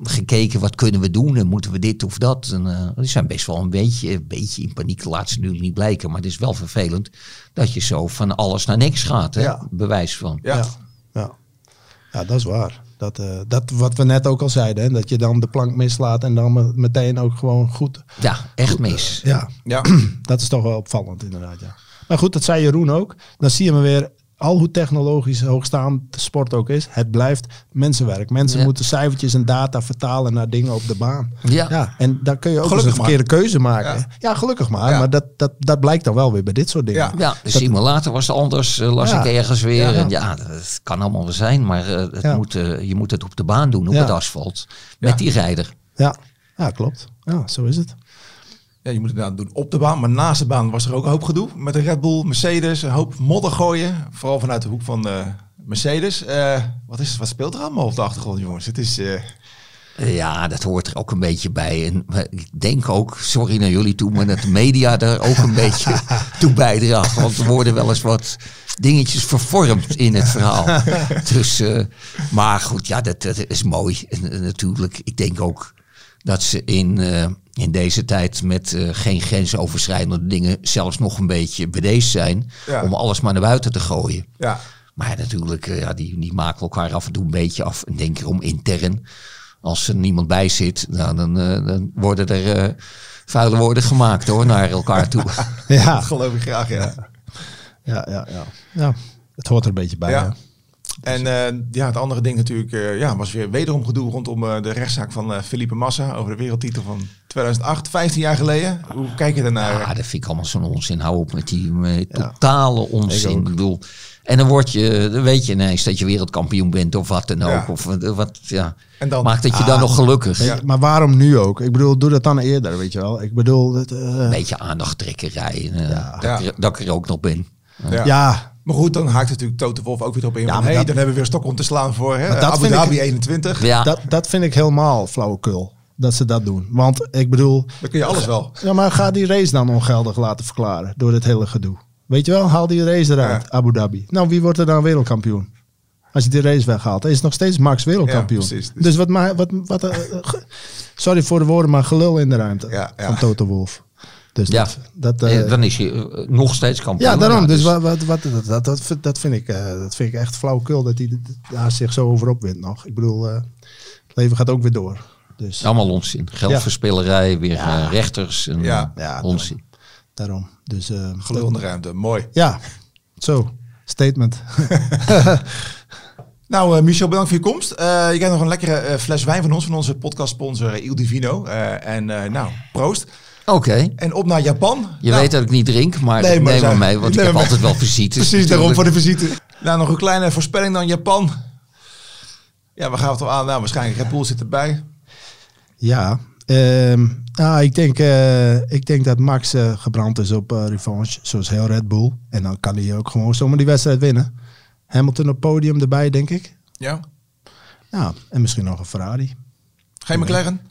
gekeken, wat kunnen we doen en moeten we dit of dat. En, eh, die zijn best wel een beetje, een beetje in paniek, laat ze nu niet blijken. Maar het is wel vervelend dat je zo van alles naar niks gaat, hè? Ja. bewijs van. Ja. Ja, ja. ja dat is waar. Dat, eh, dat wat we net ook al zeiden, hè, dat je dan de plank mislaat en dan me- meteen ook gewoon goed. Ja, echt mis. Ja, Ja. dat is toch wel opvallend inderdaad. Ja. Maar goed, dat zei Jeroen ook. Dan zie je me weer, al hoe technologisch hoogstaand de sport ook is, het blijft mensenwerk. Mensen Ja. moeten cijfertjes en data vertalen naar dingen op de baan. Ja. Ja, en daar kun je ook een verkeerde keuze maken. Ja. Ja, gelukkig maar. Ja. Maar dat, dat, dat blijkt dan wel weer bij dit soort dingen. Ja. Ja, de simulator was anders, eh, las Ja. ik ergens weer. Ja. En ja, dat kan allemaal wel zijn, maar eh, het Ja. moet, eh, je moet het op de baan doen, op Ja. het asfalt. Met Ja. die rijder. Ja, ja klopt. Ja, zo is het. Ja, je moet het inderdaad doen op de baan. Maar naast de baan was er ook een hoop gedoe. Met de Red Bull, Mercedes, een hoop modder gooien. Vooral vanuit de hoek van eh, Mercedes. Eh, wat, is, wat speelt er allemaal op de achtergrond, jongens? Het is... eh, Ja, dat hoort er ook een beetje bij. En ik denk ook, sorry naar jullie toe, maar dat de media er ook een beetje toe bijdraagt. Want er worden wel eens wat dingetjes vervormd in het verhaal. Dus, maar goed, ja, dat, dat is mooi. En, natuurlijk, ik denk ook dat ze in, in deze tijd met eh, geen grensoverschrijdende dingen zelfs nog een beetje bedeesd zijn Ja. om alles maar naar buiten te gooien. ja, Maar natuurlijk, eh, ja, die, die maken elkaar af en toe een beetje af. En denk erom intern. Als er niemand bij zit, nou, dan, eh, dan worden er eh, vuile woorden gemaakt hoor, naar elkaar toe. Ja, dat geloof ik graag, ja. ja, ja, ja. ja het hoort er een beetje bij. Ja. En eh, ja, het andere ding natuurlijk eh, ja, was weer wederom gedoe rondom eh, de rechtszaak van eh Felipe Massa over de wereldtitel van 2008, 15 jaar geleden. Hoe kijk je daarnaar? Ja, dat vind ik allemaal zo'n onzin. Hou op met die totale onzin. Ik bedoel, en dan word je, dan weet je ineens dat je wereldkampioen bent of wat dan ook. Ja. Of wat, ja. En dan- Maakt het je dan nog gelukkig. Je, Maar waarom nu ook? Ik bedoel, doe dat dan eerder, weet je wel. Ik bedoel, het, eh, Een beetje aandachttrekkerij. dat, Ja. ik er, dat ik er ook nog ben. ja. ja, Maar goed, dan haakt natuurlijk Toto Wolf ook weer op in. Ja, van, maar hey, dat- dan hebben we weer stok om te slaan voor hè, dat Abu ik- Dhabi 21. Ja, dat, dat vind ik helemaal flauwekul. Dat ze dat doen. Want ik bedoel, Dan kun je alles wel. ja, maar ga die race dan ongeldig laten verklaren door dit hele gedoe. Weet je wel, haal die race eruit, Ja. Abu Dhabi. Nou, wie wordt er dan wereldkampioen? Als je die race weghaalt, is nog steeds Max wereldkampioen. Ja, precies. Dus- dus wat, ma- wat, wat eh, sorry voor de woorden, maar gelul in de ruimte Ja, ja. van Toto Wolf. Dus Ja. dat, dat, eh, Eh, dan is je eh, nog steeds kampioen. ja, daarom. Ja, dus wat, wat, wat, dat, dat, dat, vind- ik, eh, dat vind ik echt flauwekul dat hij daar zich zo over opwint nog. Ik bedoel, eh, het leven gaat ook weer door. Dus Allemaal onzin. Geldverspillerij, weer rechters en Ja. Ja, onzin. daarom. Dus, eh, de ruimte. Mooi. Ja, zo. Statement. Nou, eh, Michel, bedankt voor je komst. Eh, je krijgt nog een lekkere fles wijn van ons, van onze podcastsponsor eh, Il Divino. Eh, en eh, nou, proost. Oké. En op naar Japan. Je Nou, weet dat ik niet drink, maar Nee, maar neem hem mee, want ik heb altijd wel visites. Precies, daarom voor de visite. Nou, nog een kleine voorspelling dan Japan. Ja, we gaan het al aan. Nou, waarschijnlijk Red Bull zit erbij. Ja, ehm, nou, ik, denk, eh, ik denk dat Max eh, gebrand is op eh, revanche, zoals heel Red Bull. En dan kan hij ook gewoon zomaar die wedstrijd winnen. Hamilton op podium erbij, denk ik. Ja. Ja, en misschien nog een Ferrari. Geen McLaren?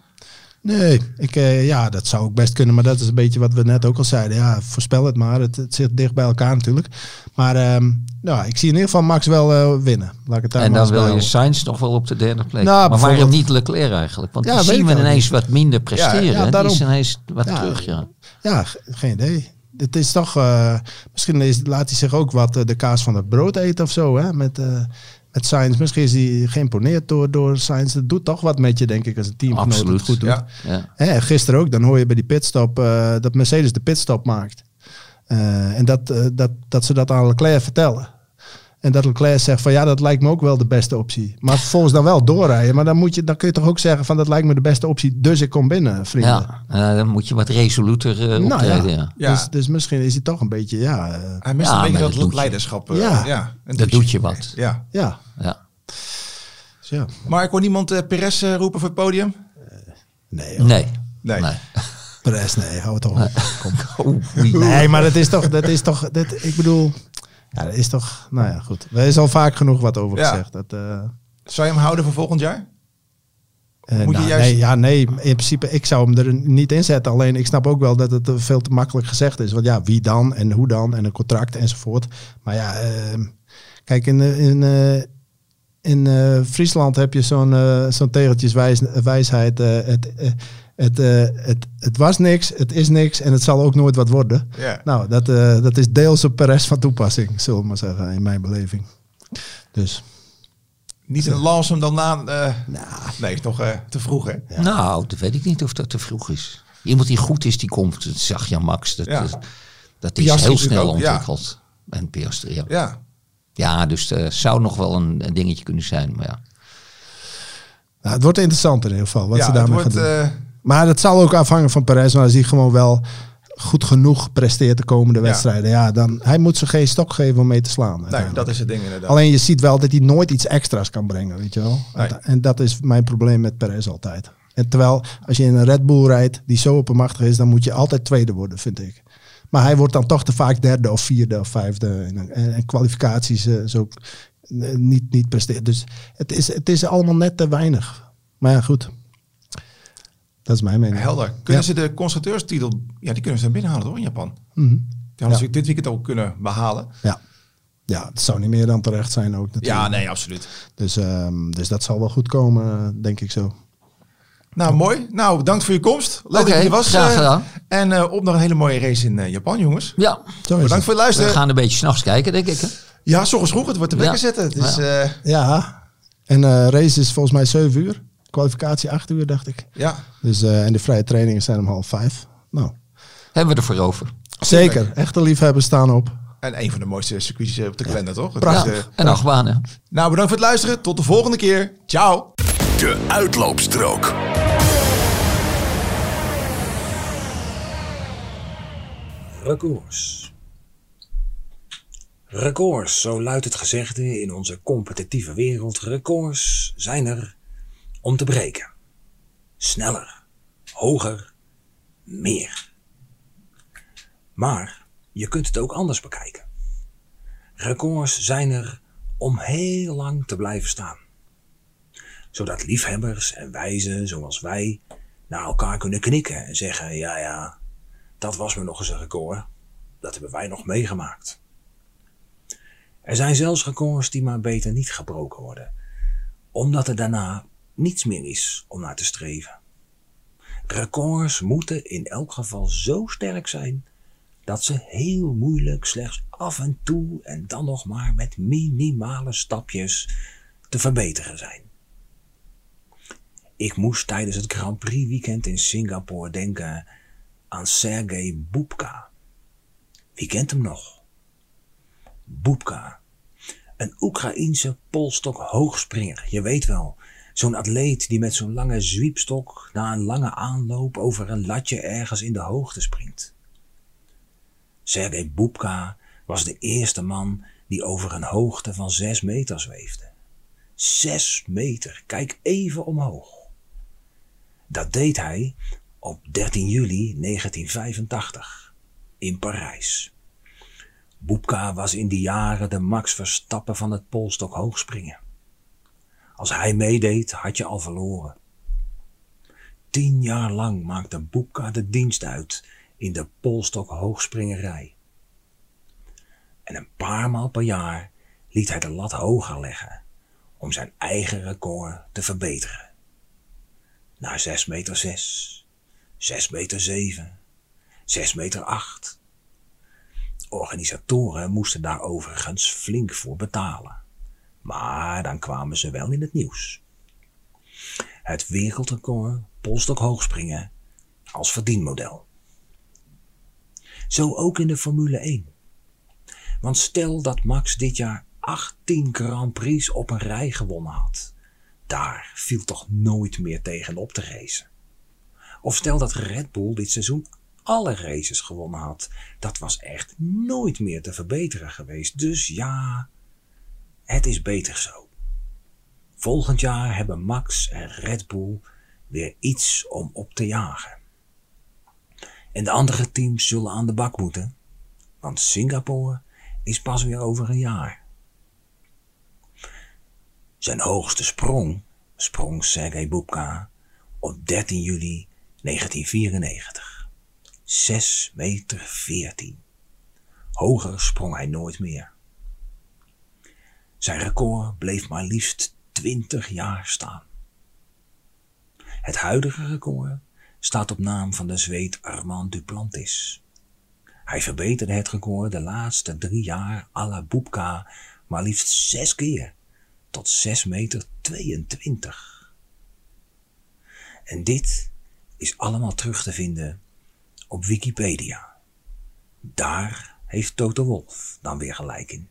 Nee, ik, eh, ja, dat zou ook best kunnen. Maar dat is een beetje wat we net ook al zeiden. Ja, voorspel het maar. Het, het zit dicht bij elkaar natuurlijk. Maar ehm, ja, ik zie in ieder geval Max wel eh, winnen. Laat ik het daar En dan wil je. Sainz nog wel op de derde plek. Nou, maar waarom niet Leclerc eigenlijk? Want Ja, die weet zien we ineens niet. wat minder presteren. ja, die daarom. is ineens wat Ja, terug, ja. Ja, ge- geen idee. Het is toch, eh, misschien is, laat hij zich ook wat de kaas van het brood eten of zo, hè? Met, met Sainz. Misschien is hij geïmponeerd door, door Sainz. Dat doet toch wat met je, denk ik, als een teamgenoot het Absoluut. goed doet. Ja. ja. Hè, gisteren ook, dan hoor je bij die pitstop eh, dat Mercedes de pitstop maakt. Eh, en dat, eh, dat, dat ze dat aan Leclerc vertellen. En dat Leclerc zegt van ja, dat lijkt me ook wel de beste optie. Maar vervolgens dan wel doorrijden. Maar dan, moet je, dan kun je toch ook zeggen van dat lijkt me de beste optie. Dus ik kom binnen, vrienden. Ja, dan moet je wat resoluter eh, Nou optreden. ja. ja. Ja. Dus, dus misschien is hij toch een beetje, ja, eh, Hij mist Ja, een beetje dat, leiderschap. eh, Ja. ja. Dat doet je wat. Ja. ja. Ja. Dus ja. Maar ik hoor niemand eh Perez roepen voor het podium? Nee. Nee. Nee. nee. Perez, nee, hou het toch op. Kom. Oeh, oei. Nee, maar dat is toch, dat is toch, dat, ik bedoel, ja, dat is toch, nou ja, goed. Er is al vaak genoeg wat over Ja. gezegd. Dat, eh, Zou je hem houden voor volgend jaar? Eh, Moet je nou, juist- nee, ja, nee, in principe, ik zou hem er niet in zetten. Alleen, ik snap ook wel dat het eh, veel te makkelijk gezegd is. Want ja, wie dan en hoe dan en een contract enzovoort. Maar ja, ehm, kijk, in, in, in Friesland heb je zo'n zo'n tegeltjeswijsheid. het, het, eh, het, het was niks, het is niks en het zal ook nooit wat worden. Nou, dat, eh, dat is deels op Perez van toepassing, zullen we maar zeggen, in mijn beleving. Dus, Niet een Lawson dan na... eh, nou, nee, is nog eh, te vroeg hè? Nou, dat weet ik niet of dat te vroeg is. Iemand die goed is, die komt. Dat zag je aan Max. Dat, Ja. dat is Piastri heel snel ook, ja. ontwikkeld. En Piastri, ja. Ja. Ja, dus het zou nog wel een, een dingetje kunnen zijn. Maar ja. nou, het wordt interessant in ieder geval, wat ja, ze het daarmee wordt, gaan doen. eh, Maar dat zal ook afhangen van Perez. Maar als hij gewoon wel goed genoeg presteert de komende wedstrijden. Ja, dan hij moet ze geen stok geven om mee te slaan. nee, dat is het ding inderdaad. Alleen je ziet wel dat hij nooit iets extra's kan brengen, weet je wel. Nee. En dat is mijn probleem met Perez altijd. En terwijl als je in een Red Bull rijdt die zo oppermachtig is, dan moet je altijd tweede worden, vind ik. Maar hij wordt dan toch te vaak derde of vierde of vijfde. En, en, kwalificaties eh, zo eh, niet, niet presteert. Dus het is, het is allemaal net te weinig. Maar ja, goed. Dat is mijn mening. Helder. Kunnen Ja. ze de constructeurstitel... Ja, die kunnen ze dan binnenhalen toch in Japan? Mhm. Die hadden ze Ja. dit weekend ook kunnen behalen. Ja. ja, het zou niet meer dan terecht zijn ook natuurlijk. Ja, nee, absoluut. Dus, ehm, dus dat zal wel goed komen, denk ik zo. Nou, mooi. Nou, bedankt voor je komst. Leuk dat je was. graag eh, gedaan. En eh, op nog een hele mooie race in eh, Japan, jongens. Ja, Zo is Bedankt het. voor het we luisteren. gaan een beetje s'nachts kijken, denk ik. Hè? Ja, s ochtends vroeg. Het wordt te wekker Ja. zetten. Het is, Ja. eh, Ja, en eh race is volgens mij 7 uur. Kwalificatie 8 uur, dacht ik. ja. Dus, eh, en de vrije trainingen zijn om half vijf. Nou, Hebben we ervoor over. zeker. Echte liefhebbers staan op. En een van de mooiste circuits eh, op de kalender, toch? Het Prachtig. is, eh, En achtbanen. nou, bedankt voor het luisteren. Tot de volgende keer. Ciao. De uitloopstrook. Records. Records, zo luidt het gezegde in onze competitieve wereld. Records zijn er om te breken. Sneller, hoger, meer. Maar je kunt het ook anders bekijken. Records zijn er om heel lang te blijven staan. Zodat liefhebbers en wijzen zoals wij naar elkaar kunnen knikken en zeggen: ja, ja, dat was me nog eens een record. Dat hebben wij nog meegemaakt. Er zijn zelfs records die maar beter niet gebroken worden, omdat er daarna niets meer is om naar te streven. Records moeten in elk geval zo sterk zijn dat ze heel moeilijk slechts af en toe en dan nog maar met minimale stapjes te verbeteren zijn. Ik moest tijdens het Grand Prix weekend in Singapore denken aan Sergei Bubka. Wie kent hem nog? Bubka, Een Oekraïense polstok hoogspringer. Je weet wel, zo'n atleet die met zo'n lange zwiepstok na een lange aanloop over een latje ergens in de hoogte springt. Sergej Boepka was de eerste man die over een hoogte van zes meter zweefde. Zes meter, kijk even omhoog. Dat deed hij op 13 juli 1985 in Parijs. Boepka was in die jaren de Max Verstappen van het polstok hoogspringen. Als hij meedeed, had je al verloren. Tien jaar lang maakte Boepka de dienst uit in de polstok hoogspringerij. En een paar maal per jaar liet hij de lat hoger leggen om zijn eigen record te verbeteren. Naar 6 meter 6, 6 meter 7, 6 meter 8. Organisatoren moesten daar overigens flink voor betalen. Maar dan kwamen ze wel in het nieuws. Het wereldrecord polstok hoogspringen als verdienmodel. Zo ook in de Formule 1. Want stel dat Max dit jaar 18 Grand Prix op een rij gewonnen had. Daar viel toch nooit meer tegen op te racen. Of stel dat Red Bull dit seizoen alle races gewonnen had. Dat was echt nooit meer te verbeteren geweest. Dus ja, het is beter zo. Volgend jaar hebben Max en Red Bull weer iets om op te jagen. En de andere teams zullen aan de bak moeten, want Singapore is pas weer over een jaar. Zijn hoogste sprong sprong Sergei Bubka op 13 juli 1994. 6 meter 14. Hoger sprong hij nooit meer. Zijn record bleef maar liefst 20 jaar staan. Het huidige record staat op naam van de zweet Armand Duplantis. Hij verbeterde het record de laatste drie jaar à la Boepka maar liefst zes keer tot 6 meter 22. En dit is allemaal terug te vinden op Wikipedia. Daar heeft Toto Wolf dan weer gelijk in.